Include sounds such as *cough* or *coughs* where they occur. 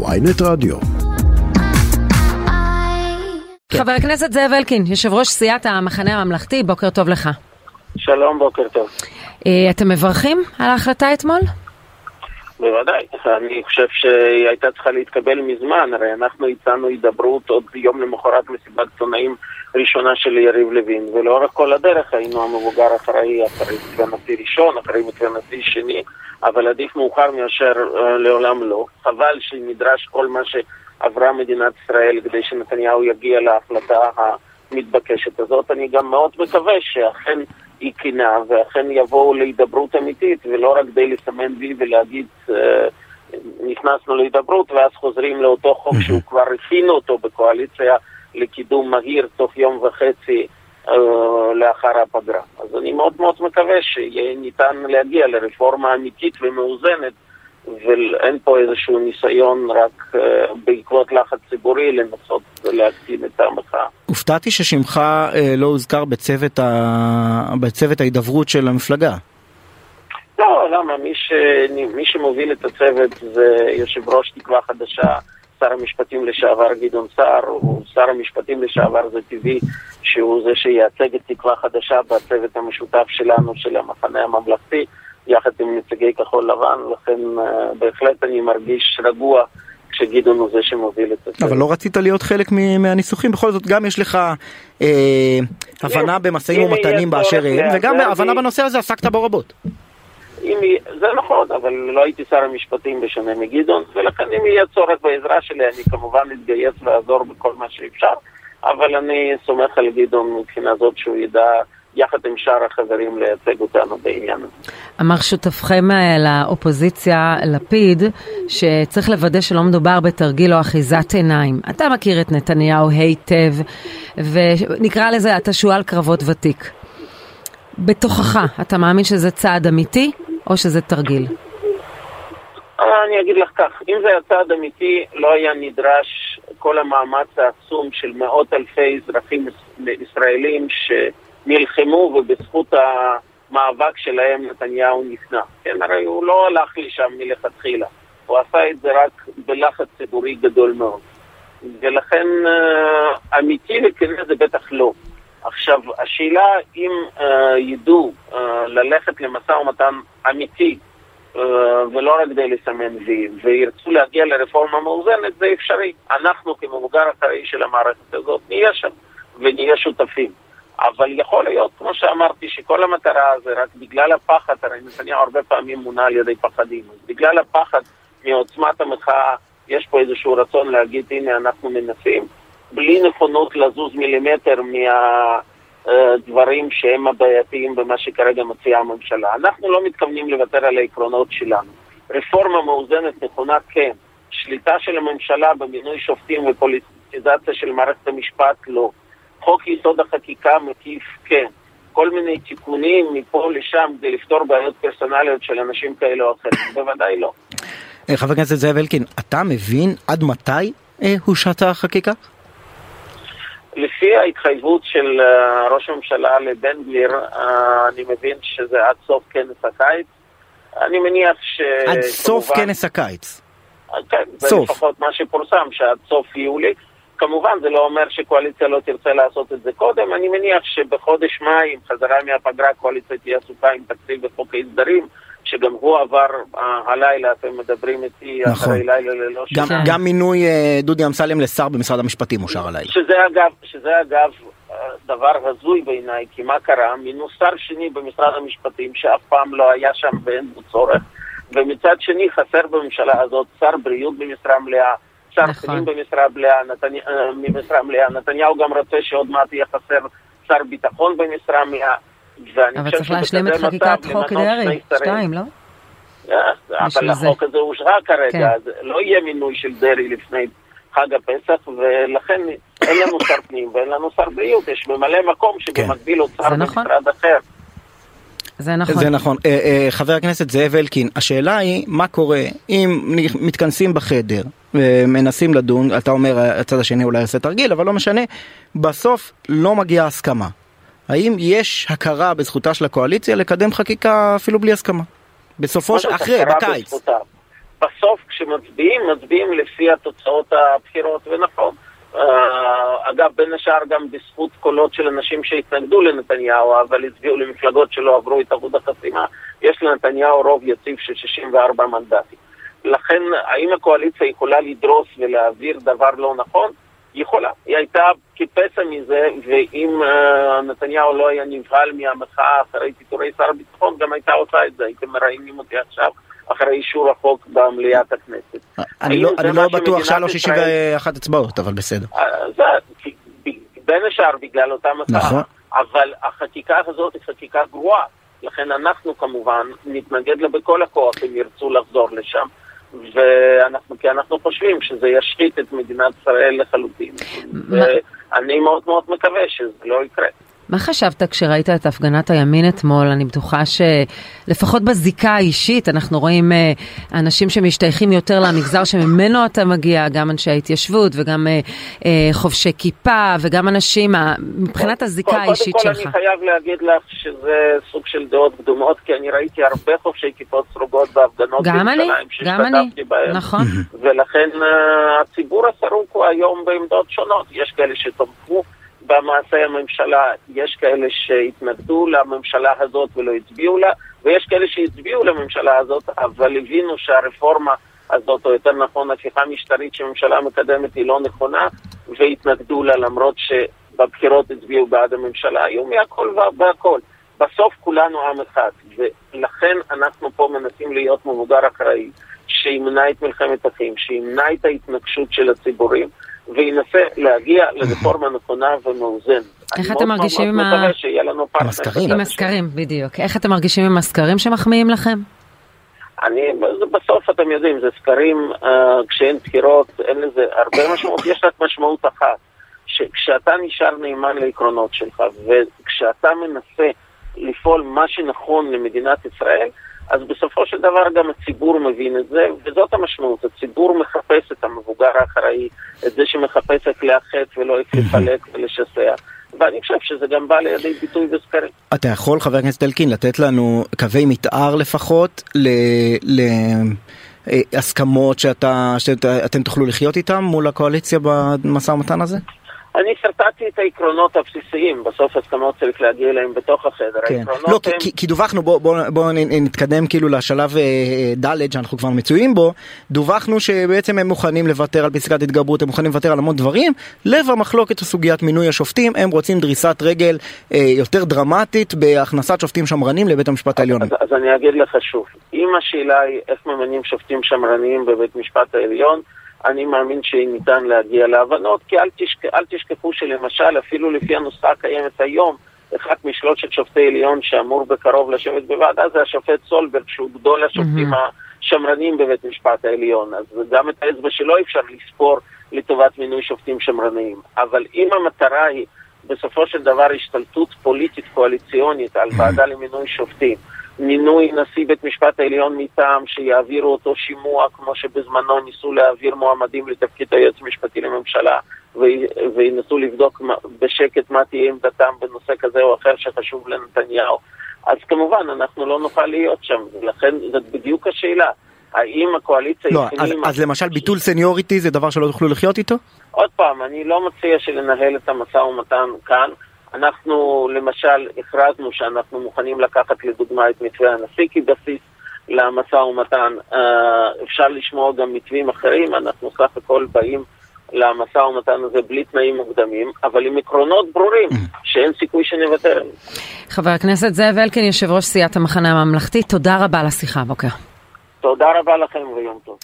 ויינט רדיו. חבר הכנסת זאב אלקין, יושב ראש סיעת המחנה הממלכתי, בוקר טוב לך. שלום, בוקר טוב. אה, אתם מברכים על ההחלטה אתמול? בוודאי, אני חושב שהיא הייתה צריכה להתקבל מזמן, הרי אנחנו הצענו הידברות עוד יום למחרת מסיבת עיתונאים ראשונה של יריב לוין, ולאורך כל הדרך היינו המבוגר אחראי, אחרי מתווה ראשון, אחרי מתווה שני, אבל עדיף מאוחר מאשר uh, לעולם לא. חבל שנדרש כל מה שעברה מדינת ישראל כדי שנתניהו יגיע להחלטה המתבקשת הזאת. אני גם מאוד מקווה שאכן היא כנה ואכן יבואו להידברות אמיתית ולא רק כדי לסמן וי ולהגיד uh, נכנסנו להידברות ואז חוזרים לאותו חוק שהוא כבר הכינו אותו בקואליציה לקידום מהיר תוך יום וחצי uh, לאחר הפגרה. אז אני מאוד מאוד מקווה שיהיה ניתן להגיע לרפורמה אמיתית ומאוזנת ואין פה איזשהו ניסיון רק uh, בעקבות לחץ ציבורי לנסות להקטין את המחאה. הופתעתי ששמך אה, לא הוזכר בצוות, ה... בצוות ההידברות של המפלגה. לא, למה? מי, ש... מי שמוביל את הצוות זה יושב ראש תקווה חדשה, שר המשפטים לשעבר גדעון סער, הוא שר המשפטים לשעבר, זה טבעי שהוא זה שייצג את תקווה חדשה בצוות המשותף שלנו, של המחנה הממלכתי, יחד עם נציגי כחול לבן, לכן uh, בהחלט אני מרגיש רגוע. כשגדעון הוא זה שמוביל את זה. אבל לא רצית להיות חלק מהניסוחים, בכל זאת גם יש לך אה, הבנה במשאים ומתנים באשר הם, וגם הבנה בנושא הזה עסקת בו רבות. אם זה נכון, אבל לא הייתי שר המשפטים בשונה מגדעון, ולכן אם יהיה צורך בעזרה שלי, אני כמובן אתגייס לעזור בכל מה שאפשר, אבל אני סומך על גדעון מבחינה זאת שהוא ידע יחד עם שאר החברים לייצג אותנו בעניין הזה. אמר שותפכם לאופוזיציה, לפיד, שצריך לוודא שלא מדובר בתרגיל או אחיזת עיניים. אתה מכיר את נתניהו היטב, ונקרא לזה, אתה שועל קרבות ותיק. בתוכך, אתה מאמין שזה צעד אמיתי, או שזה תרגיל? אני אגיד לך כך, אם זה היה צעד אמיתי, לא היה נדרש כל המאמץ העצום של מאות אלפי אזרחים ישראלים ש... נלחמו ובזכות המאבק שלהם נתניהו נכנע. כן, הרי הוא לא הלך לשם מלכתחילה, הוא עשה את זה רק בלחץ ציבורי גדול מאוד. ולכן uh, אמיתי וכנה זה בטח לא. עכשיו, השאלה אם uh, ידעו uh, ללכת למשא ומתן אמיתי uh, ולא רק כדי לסמן וי, וירצו להגיע לרפורמה מאוזנת, זה אפשרי. אנחנו כמבוגר אחראי של המערכת הזאת נהיה שם ונהיה שותפים. אבל יכול להיות, כמו שאמרתי, שכל המטרה זה רק בגלל הפחד, הרי נתניהו הרבה פעמים מונע על ידי פחדים, אז בגלל הפחד מעוצמת המחאה, יש פה איזשהו רצון להגיד, הנה אנחנו מנסים, בלי נכונות לזוז מילימטר מהדברים שהם הבעייתיים במה שכרגע מציעה הממשלה. אנחנו לא מתכוונים לוותר על העקרונות שלנו. רפורמה מאוזנת נכונה, כן. שליטה של הממשלה במינוי שופטים ופוליטיזציה של מערכת המשפט, לא. חוק יסוד החקיקה מקיף כן. כל מיני תיקונים מפה לשם כדי לפתור בעיות פרסונליות של אנשים כאלה או אחרים, *coughs* בוודאי לא. חבר הכנסת זאב אלקין, אתה מבין עד מתי אה, הושתה החקיקה? לפי ההתחייבות של uh, ראש הממשלה לבן גביר, אני מבין שזה עד סוף כנס הקיץ. אני מניח ש... עד סוף כנס הקיץ. כן, זה לפחות מה שפורסם, שעד סוף יולי. כמובן זה לא אומר שקואליציה לא תרצה לעשות את זה קודם, אני מניח שבחודש מאי, עם חזרה מהפגרה, הקואליציה תהיה עסוקה עם תקציב וחוק ההסדרים, שגם הוא עבר uh, הלילה, אתם מדברים איתי נכון. אחרי לילה ללא גם, שנה. גם מינוי uh, דודי אמסלם לשר במשרד המשפטים אושר הלילה. שזה אגב, שזה אגב uh, דבר הזוי בעיניי, כי מה קרה? מינו שר שני במשרד המשפטים שאף פעם לא היה שם ואין בו צורך, ומצד שני חסר בממשלה הזאת שר בריאות במשרה מלאה. שר נכון. פנים במשרה מלאה, נתני... ממשרה מלאה, נתניהו גם רוצה שעוד מעט יהיה חסר שר ביטחון במשרה מלאה. אבל צריך להשלים את חקיקת חוק דרעי, שתיים, לא? אבל החוק הזה אושרה כרגע, אז לא יהיה מינוי של דרעי לפני חג הפסח, ולכן אין לנו שר פנים ואין לנו שר בריאות, יש ממלא מקום שבמקביל עוד שר במשרד אחר. זה נכון. זה נכון. אה, אה, חבר הכנסת זאב אלקין, השאלה היא מה קורה אם מתכנסים בחדר ומנסים לדון, אתה אומר הצד השני אולי יעשה תרגיל, אבל לא משנה, בסוף לא מגיעה הסכמה. האם יש הכרה בזכותה של הקואליציה לקדם חקיקה אפילו בלי הסכמה? בסופו של... אחרי, בקיץ. בסוף כשמצביעים, מצביעים לפי התוצאות הבחירות, ונכון. Uh, אגב, בין השאר גם בזכות קולות של אנשים שהתנגדו לנתניהו, אבל הצביעו למפלגות שלא עברו את אחוז החסימה, יש לנתניהו רוב יציב של 64 מנדטים. לכן, האם הקואליציה יכולה לדרוס ולהעביר דבר לא נכון? יכולה. היא הייתה כפסע מזה, ואם uh, נתניהו לא היה נבהל מהמחאה אחרי פיטורי שר הביטחון, גם הייתה עושה את זה. הייתם מראיינים אותי עכשיו אחרי אישור החוק במליאת הכנסת. אני לא, אני לא בטוח שהיה לו 61 אצבעות, אבל בסדר. Uh, זה, בין השאר בגלל אותה מחאה. נכון. אבל החקיקה הזאת היא חקיקה גרועה. לכן אנחנו כמובן נתנגד לה בכל הכוח אם ירצו לחזור לשם. ואנחנו, כי אנחנו חושבים שזה ישחית את מדינת ישראל לחלוטין. ואני מאוד מאוד מקווה שזה לא יקרה. מה חשבת כשראית את הפגנת הימין אתמול? אני בטוחה שלפחות בזיקה האישית אנחנו רואים אה, אנשים שמשתייכים יותר למגזר שממנו אתה מגיע, גם אנשי ההתיישבות וגם אה, אה, חובשי כיפה וגם אנשים, מבחינת הזיקה האישית שלך. קודם כל אני חייב להגיד לך שזה סוג של דעות קדומות, כי אני ראיתי הרבה חובשי כיפות סרוגות בהפגנות בירושלים שהשתתפתי בהן. נכון. ולכן הציבור הסרוק הוא היום בעמדות שונות. יש כאלה שתמכו. במעשי הממשלה, יש כאלה שהתנגדו לממשלה הזאת ולא הצביעו לה, ויש כאלה שהצביעו לממשלה הזאת, אבל הבינו שהרפורמה הזאת, או יותר נכון, הפיכה משטרית שהממשלה מקדמת היא לא נכונה, והתנגדו לה למרות שבבחירות הצביעו בעד הממשלה, היו מהכל והכל. בסוף כולנו עם אחד, ולכן אנחנו פה מנסים להיות מבוגר אחראי, שימנע את מלחמת אחים, שימנע את ההתנגשות של הציבורים. וינסה להגיע לרפורמה נכונה ומאוזנת. איך אתם מרגישים עם הסקרים? עם הסקרים, בדיוק. איך אתם מרגישים עם הסקרים שמחמיאים לכם? אני, בסוף אתם יודעים, זה סקרים, uh, כשאין בחירות, אין לזה הרבה *coughs* משמעות, יש רק משמעות אחת, שכשאתה נשאר נאמן לעקרונות שלך, וכשאתה מנסה לפעול מה שנכון למדינת ישראל, אז בסופו של דבר גם הציבור מבין את זה, וזאת המשמעות. הציבור מחפש את המבוגר האחראי, את זה שמחפש איך לאחד ולא איך לפלק ולשסע. ואני חושב שזה גם בא לידי ביטוי בסקרים. אתה יכול, חבר הכנסת אלקין, לתת לנו קווי מתאר לפחות ל... ל... הסכמות שאתה, שאתם תוכלו לחיות איתם מול הקואליציה במשא ומתן הזה? אני שרטטתי את העקרונות הבסיסיים, בסוף הסכמות צריך להגיע אליהם בתוך החדר. כן. לא, הם... כי, כי דווחנו, בואו בוא, בוא נתקדם כאילו לשלב אה, ד' שאנחנו כבר מצויים בו, דווחנו שבעצם הם מוכנים לוותר על פסקת התגברות, הם מוכנים לוותר על המון דברים, לב המחלוקת הוא סוגיית מינוי השופטים, הם רוצים דריסת רגל אה, יותר דרמטית בהכנסת שופטים שמרנים לבית המשפט העליון. אז, אז אני אגיד לך שוב, אם השאלה היא איך ממנים שופטים שמרניים בבית המשפט העליון, אני מאמין שניתן להגיע להבנות, כי אל, תשכ... אל תשכחו שלמשל, אפילו לפי הנוסחה הקיימת היום, אחד משלושת שופטי עליון שאמור בקרוב לשבת בוועדה זה השופט סולברג, שהוא גדול השופטים. השמרנים בבית משפט העליון. אז גם את האצבע שלו אפשר לספור לטובת מינוי שופטים שמרניים. אבל אם המטרה היא בסופו של דבר השתלטות פוליטית קואליציונית על ועדה למינוי שופטים, מינוי נשיא בית משפט העליון מטעם שיעבירו אותו שימוע כמו שבזמנו ניסו להעביר מועמדים לתפקיד היועץ המשפטי לממשלה וינסו לבדוק בשקט מה תהיה עמדתם בנושא כזה או אחר שחשוב לנתניהו. אז כמובן אנחנו לא נוכל להיות שם ולכן זאת בדיוק השאלה. האם הקואליציה... לא, אז, אז למשל ביטול סניוריטי זה דבר שלא תוכלו לחיות איתו? עוד פעם, אני לא מציע שלנהל את המשא ומתן כאן אנחנו למשל הכרזנו שאנחנו מוכנים לקחת לדוגמה את מתווה הנשיא כבסיס למשא ומתן. אה, אפשר לשמוע גם מתווים אחרים, אנחנו סך הכל באים למשא ומתן הזה בלי תנאים מוקדמים, אבל עם עקרונות ברורים שאין סיכוי שנוותר עליהם. חבר הכנסת זאב אלקין, יושב ראש סיעת המחנה הממלכתי, תודה רבה על השיחה הבוקר. תודה רבה לכם ויום טוב.